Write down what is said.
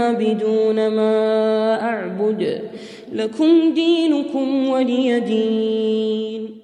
عابدون ما أعبد لكم دينكم ولي دين.